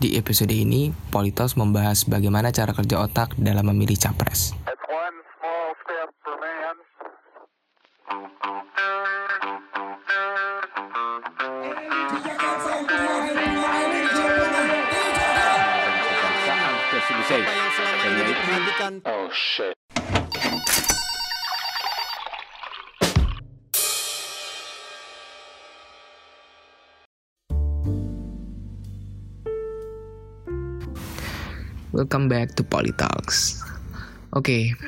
Di episode ini, Politos membahas bagaimana cara kerja otak dalam memilih capres. It's one Welcome back to Politalks. Oke,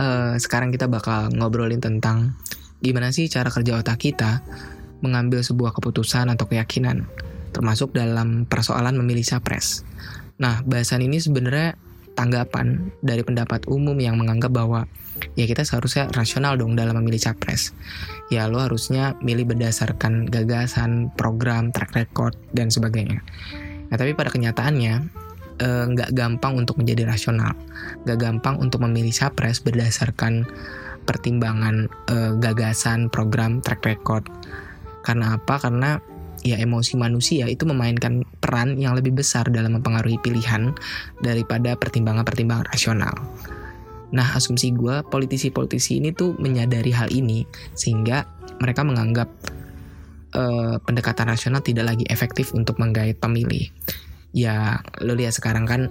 eh, sekarang kita bakal ngobrolin tentang gimana sih cara kerja otak kita mengambil sebuah keputusan atau keyakinan, termasuk dalam persoalan memilih capres. Nah, bahasan ini sebenarnya tanggapan dari pendapat umum yang menganggap bahwa ya kita seharusnya rasional dong dalam memilih capres. Ya lo harusnya milih berdasarkan gagasan, program, track record, dan sebagainya. Nah, tapi pada kenyataannya eh, nggak gampang untuk menjadi rasional, nggak gampang untuk memilih capres berdasarkan pertimbangan eh, gagasan, program, track record. Karena apa? Karena ya emosi manusia itu memainkan peran yang lebih besar dalam mempengaruhi pilihan daripada pertimbangan-pertimbangan rasional. Nah, asumsi gue, politisi-politisi ini tuh menyadari hal ini sehingga mereka menganggap eh, pendekatan rasional tidak lagi efektif untuk menggait pemilih ya lo lihat sekarang kan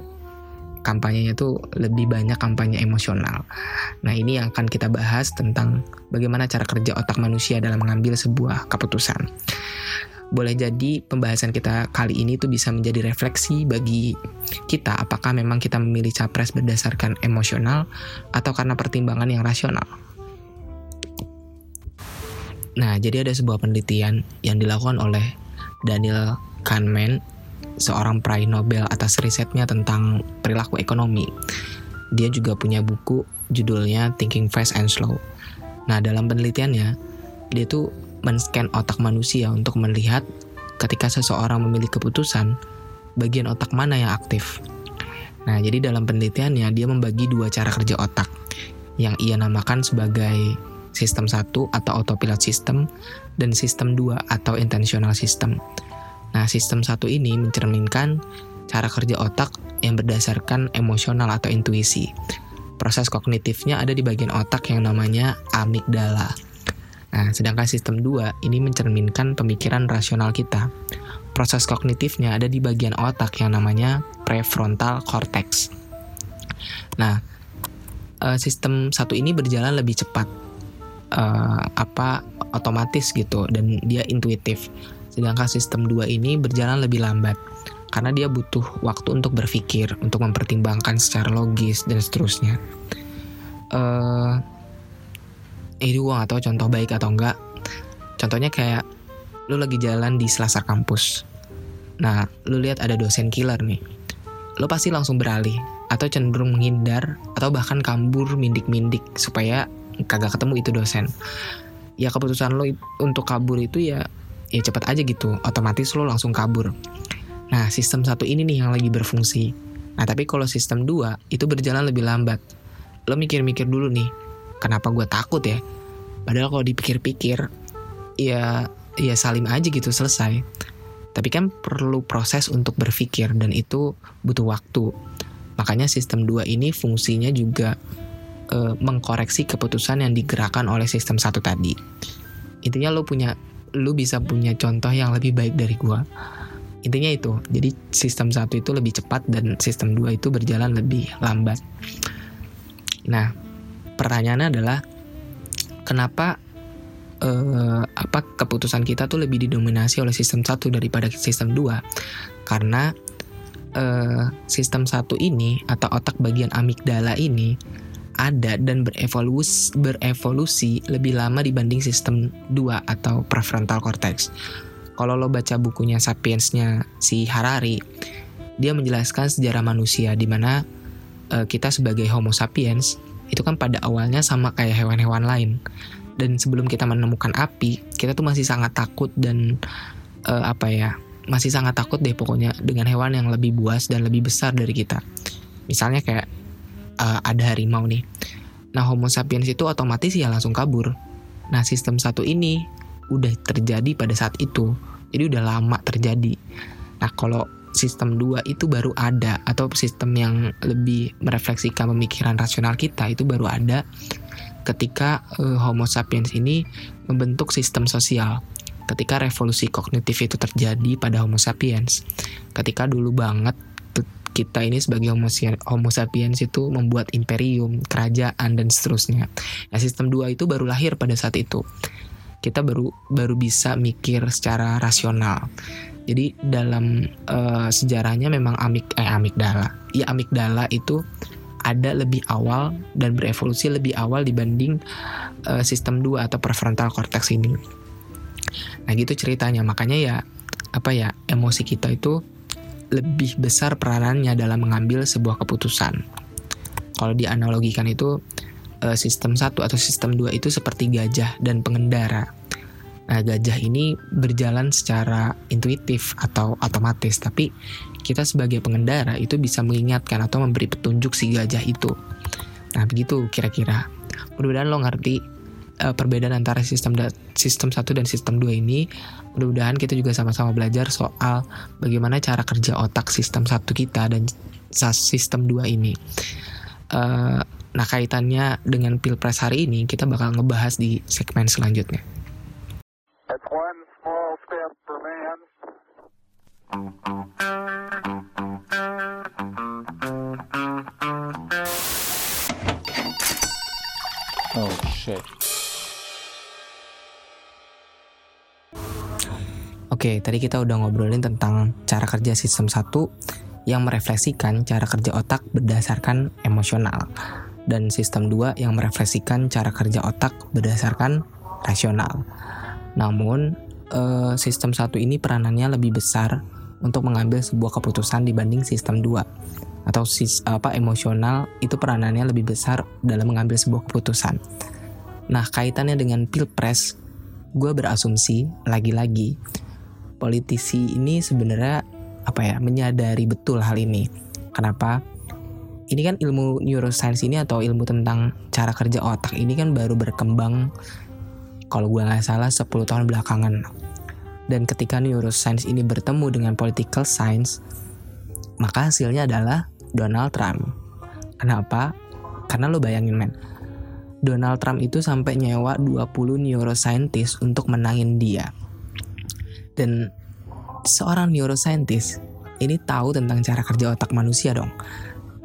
kampanyenya tuh lebih banyak kampanye emosional. Nah ini yang akan kita bahas tentang bagaimana cara kerja otak manusia dalam mengambil sebuah keputusan. Boleh jadi pembahasan kita kali ini tuh bisa menjadi refleksi bagi kita apakah memang kita memilih capres berdasarkan emosional atau karena pertimbangan yang rasional. Nah, jadi ada sebuah penelitian yang dilakukan oleh Daniel Kahneman seorang peraih Nobel atas risetnya tentang perilaku ekonomi. Dia juga punya buku judulnya Thinking Fast and Slow. Nah, dalam penelitiannya, dia tuh men-scan otak manusia untuk melihat ketika seseorang memilih keputusan, bagian otak mana yang aktif. Nah, jadi dalam penelitiannya dia membagi dua cara kerja otak yang ia namakan sebagai sistem 1 atau autopilot system dan sistem 2 atau intentional system. Nah, sistem satu ini mencerminkan cara kerja otak yang berdasarkan emosional atau intuisi. Proses kognitifnya ada di bagian otak yang namanya amigdala. Nah, sedangkan sistem 2 ini mencerminkan pemikiran rasional kita. Proses kognitifnya ada di bagian otak yang namanya prefrontal cortex. Nah, eh, sistem satu ini berjalan lebih cepat, eh, apa otomatis gitu, dan dia intuitif. Sedangkan sistem 2 ini berjalan lebih lambat karena dia butuh waktu untuk berpikir, untuk mempertimbangkan secara logis dan seterusnya. Eh, ini gue gak tahu contoh baik atau enggak. Contohnya kayak lu lagi jalan di selasar kampus. Nah, lu lihat ada dosen killer nih. Lu pasti langsung beralih atau cenderung menghindar atau bahkan kabur mindik-mindik supaya kagak ketemu itu dosen. Ya keputusan lo untuk kabur itu ya ya cepat aja gitu, otomatis lo langsung kabur. Nah, sistem satu ini nih yang lagi berfungsi. Nah, tapi kalau sistem 2 itu berjalan lebih lambat. Lo mikir-mikir dulu nih, kenapa gue takut ya? Padahal kalau dipikir-pikir, ya ya salim aja gitu selesai. Tapi kan perlu proses untuk berpikir dan itu butuh waktu. Makanya sistem 2 ini fungsinya juga eh, mengkoreksi keputusan yang digerakkan oleh sistem satu tadi. Intinya lo punya lu bisa punya contoh yang lebih baik dari gua. Intinya itu. Jadi sistem satu itu lebih cepat dan sistem 2 itu berjalan lebih lambat. Nah, pertanyaannya adalah kenapa eh, apa keputusan kita tuh lebih didominasi oleh sistem satu daripada sistem 2? Karena eh, sistem satu ini atau otak bagian amigdala ini ada dan berevolusi, berevolusi lebih lama dibanding sistem 2 atau prefrontal cortex. Kalau lo baca bukunya Sapiensnya si Harari, dia menjelaskan sejarah manusia di mana eh, kita sebagai Homo sapiens itu kan pada awalnya sama kayak hewan-hewan lain. Dan sebelum kita menemukan api, kita tuh masih sangat takut dan eh, apa ya, masih sangat takut deh pokoknya dengan hewan yang lebih buas dan lebih besar dari kita. Misalnya kayak uh, ada harimau nih. Nah, Homo sapiens itu otomatis ya langsung kabur. Nah, sistem satu ini udah terjadi pada saat itu. Jadi udah lama terjadi. Nah, kalau sistem 2 itu baru ada atau sistem yang lebih merefleksikan pemikiran rasional kita itu baru ada ketika uh, Homo sapiens ini membentuk sistem sosial. Ketika revolusi kognitif itu terjadi pada Homo sapiens. Ketika dulu banget kita ini sebagai homo, homo sapiens itu membuat imperium, kerajaan dan seterusnya. Nah, sistem 2 itu baru lahir pada saat itu. Kita baru baru bisa mikir secara rasional. Jadi dalam uh, sejarahnya memang amik eh amigdala. Ya amigdala itu ada lebih awal dan berevolusi lebih awal dibanding uh, sistem 2 atau prefrontal cortex ini. Nah, gitu ceritanya. Makanya ya apa ya, emosi kita itu lebih besar peranannya dalam mengambil sebuah keputusan. Kalau dianalogikan itu uh, sistem 1 atau sistem 2 itu seperti gajah dan pengendara Nah, gajah ini berjalan secara intuitif atau otomatis, tapi kita sebagai pengendara itu bisa mengingatkan atau memberi petunjuk si gajah itu. Nah, begitu kira-kira. Mudah-mudahan lo ngerti uh, perbedaan antara sistem da sistem 1 dan sistem 2 ini. Mudah-mudahan kita juga sama-sama belajar soal bagaimana cara kerja otak sistem 1 kita dan sistem 2 ini. Uh, nah, kaitannya dengan Pilpres hari ini kita bakal ngebahas di segmen selanjutnya. Oke, tadi kita udah ngobrolin tentang cara kerja sistem 1 yang merefleksikan cara kerja otak berdasarkan emosional dan sistem 2 yang merefleksikan cara kerja otak berdasarkan rasional. Namun, eh, sistem 1 ini peranannya lebih besar untuk mengambil sebuah keputusan dibanding sistem 2 atau sis, apa emosional itu peranannya lebih besar dalam mengambil sebuah keputusan. Nah, kaitannya dengan pilpres, gue berasumsi lagi-lagi politisi ini sebenarnya apa ya menyadari betul hal ini. Kenapa? Ini kan ilmu neuroscience ini atau ilmu tentang cara kerja otak ini kan baru berkembang kalau gue nggak salah 10 tahun belakangan. Dan ketika neuroscience ini bertemu dengan political science, maka hasilnya adalah Donald Trump. Kenapa? Karena lo bayangin men, Donald Trump itu sampai nyewa 20 neuroscientist untuk menangin dia. Dan seorang neuroscientist ini tahu tentang cara kerja otak manusia dong.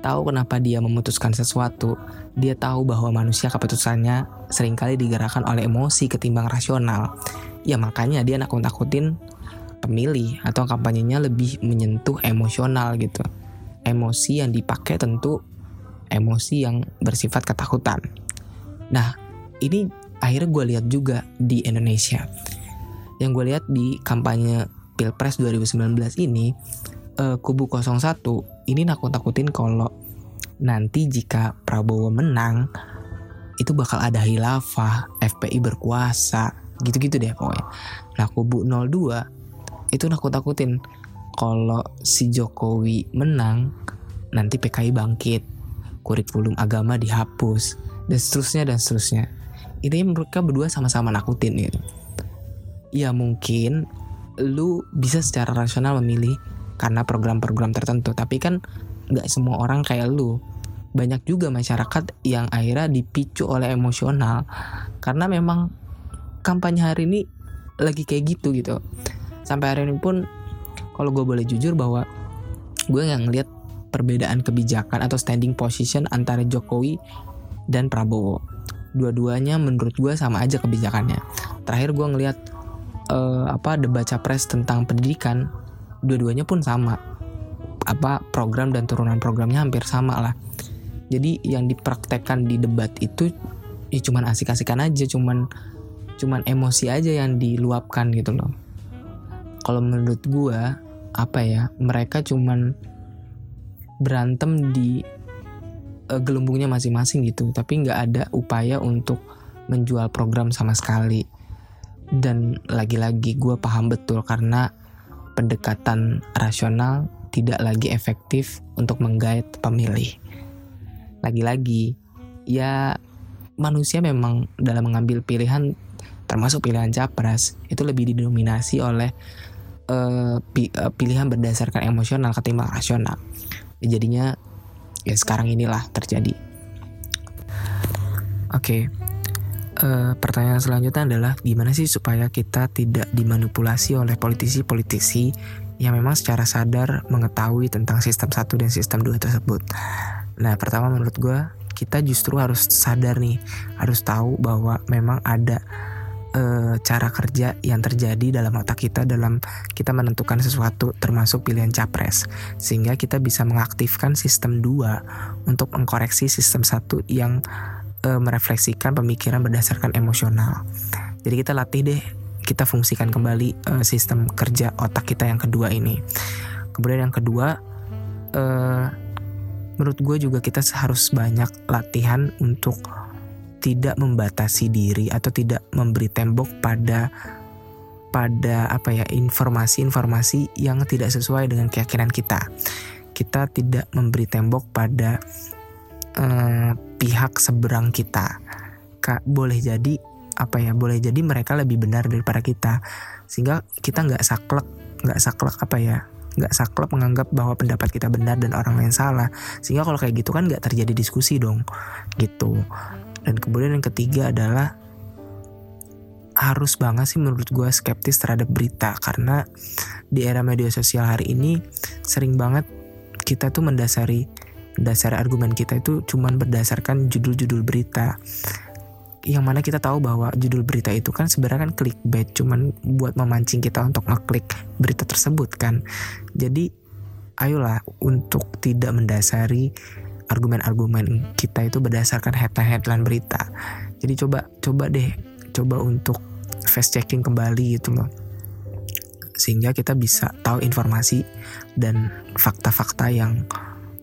Tahu kenapa dia memutuskan sesuatu. Dia tahu bahwa manusia keputusannya sering kali digerakkan oleh emosi ketimbang rasional. Ya makanya dia nakut-nakutin pemilih atau kampanyenya lebih menyentuh emosional gitu emosi yang dipakai tentu emosi yang bersifat ketakutan. Nah, ini akhirnya gue lihat juga di Indonesia. Yang gue lihat di kampanye Pilpres 2019 ini, uh, kubu 01 ini nakut-nakutin kalau nanti jika Prabowo menang, itu bakal ada hilafah, FPI berkuasa, gitu-gitu deh pokoknya. Nah, kubu 02 itu nakut-nakutin kalau si Jokowi menang nanti PKI bangkit kurikulum agama dihapus dan seterusnya dan seterusnya ini mereka berdua sama-sama nakutin gitu ya mungkin lu bisa secara rasional memilih karena program-program tertentu tapi kan nggak semua orang kayak lu banyak juga masyarakat yang akhirnya dipicu oleh emosional karena memang kampanye hari ini lagi kayak gitu gitu sampai hari ini pun kalau gue boleh jujur bahwa gue nggak ngeliat perbedaan kebijakan atau standing position antara Jokowi dan Prabowo. Dua-duanya menurut gue sama aja kebijakannya. Terakhir gue ngeliat uh, apa debat capres tentang pendidikan, dua-duanya pun sama. Apa program dan turunan programnya hampir sama lah. Jadi yang dipraktekkan di debat itu ya cuman asik-asikan aja, cuman cuman emosi aja yang diluapkan gitu loh. Kalau menurut gue apa ya mereka cuman berantem di uh, gelembungnya masing-masing gitu tapi nggak ada upaya untuk menjual program sama sekali dan lagi-lagi gue paham betul karena pendekatan rasional tidak lagi efektif untuk menggait pemilih lagi-lagi ya manusia memang dalam mengambil pilihan termasuk pilihan capres itu lebih didominasi oleh eh, pi- eh, pilihan berdasarkan emosional ketimbang rasional. Jadinya ya sekarang inilah terjadi. Oke. Eh, pertanyaan selanjutnya adalah gimana sih supaya kita tidak dimanipulasi oleh politisi-politisi yang memang secara sadar mengetahui tentang sistem 1 dan sistem 2 tersebut. Nah, pertama menurut gue kita justru harus sadar nih, harus tahu bahwa memang ada eh, cara kerja yang terjadi dalam otak kita dalam kita menentukan sesuatu termasuk pilihan capres sehingga kita bisa mengaktifkan sistem 2 untuk mengkoreksi sistem 1 yang eh, merefleksikan pemikiran berdasarkan emosional. Jadi kita latih deh, kita fungsikan kembali eh, sistem kerja otak kita yang kedua ini. Kemudian yang kedua, eh, menurut gue juga kita harus banyak latihan untuk tidak membatasi diri atau tidak memberi tembok pada pada apa ya informasi-informasi yang tidak sesuai dengan keyakinan kita. Kita tidak memberi tembok pada eh, pihak seberang kita. Kak boleh jadi apa ya boleh jadi mereka lebih benar daripada kita. Sehingga kita nggak saklek nggak saklek apa ya nggak saklek menganggap bahwa pendapat kita benar dan orang lain salah. Sehingga kalau kayak gitu kan nggak terjadi diskusi dong gitu. Dan kemudian yang ketiga adalah harus banget sih menurut gue skeptis terhadap berita. Karena di era media sosial hari ini sering banget kita tuh mendasari dasar argumen kita itu cuman berdasarkan judul-judul berita. Yang mana kita tahu bahwa judul berita itu kan sebenarnya kan clickbait cuman buat memancing kita untuk ngeklik berita tersebut kan. Jadi ayolah untuk tidak mendasari argumen-argumen kita itu berdasarkan headline-headline berita. Jadi coba coba deh coba untuk fast checking kembali gitu loh. Sehingga kita bisa tahu informasi dan fakta-fakta yang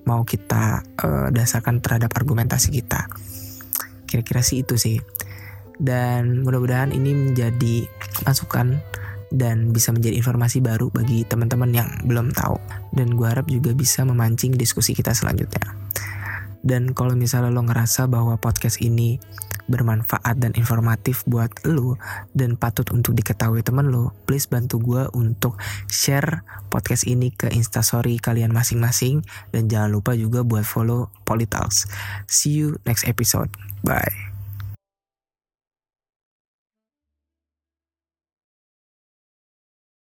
mau kita eh, dasarkan terhadap argumentasi kita. Kira-kira sih itu sih. Dan mudah-mudahan ini menjadi masukan dan bisa menjadi informasi baru bagi teman-teman yang belum tahu. Dan gue harap juga bisa memancing diskusi kita selanjutnya dan kalau misalnya lo ngerasa bahwa podcast ini bermanfaat dan informatif buat lo dan patut untuk diketahui temen lo, please bantu gue untuk share podcast ini ke instastory kalian masing-masing dan jangan lupa juga buat follow Politalks. See you next episode. Bye.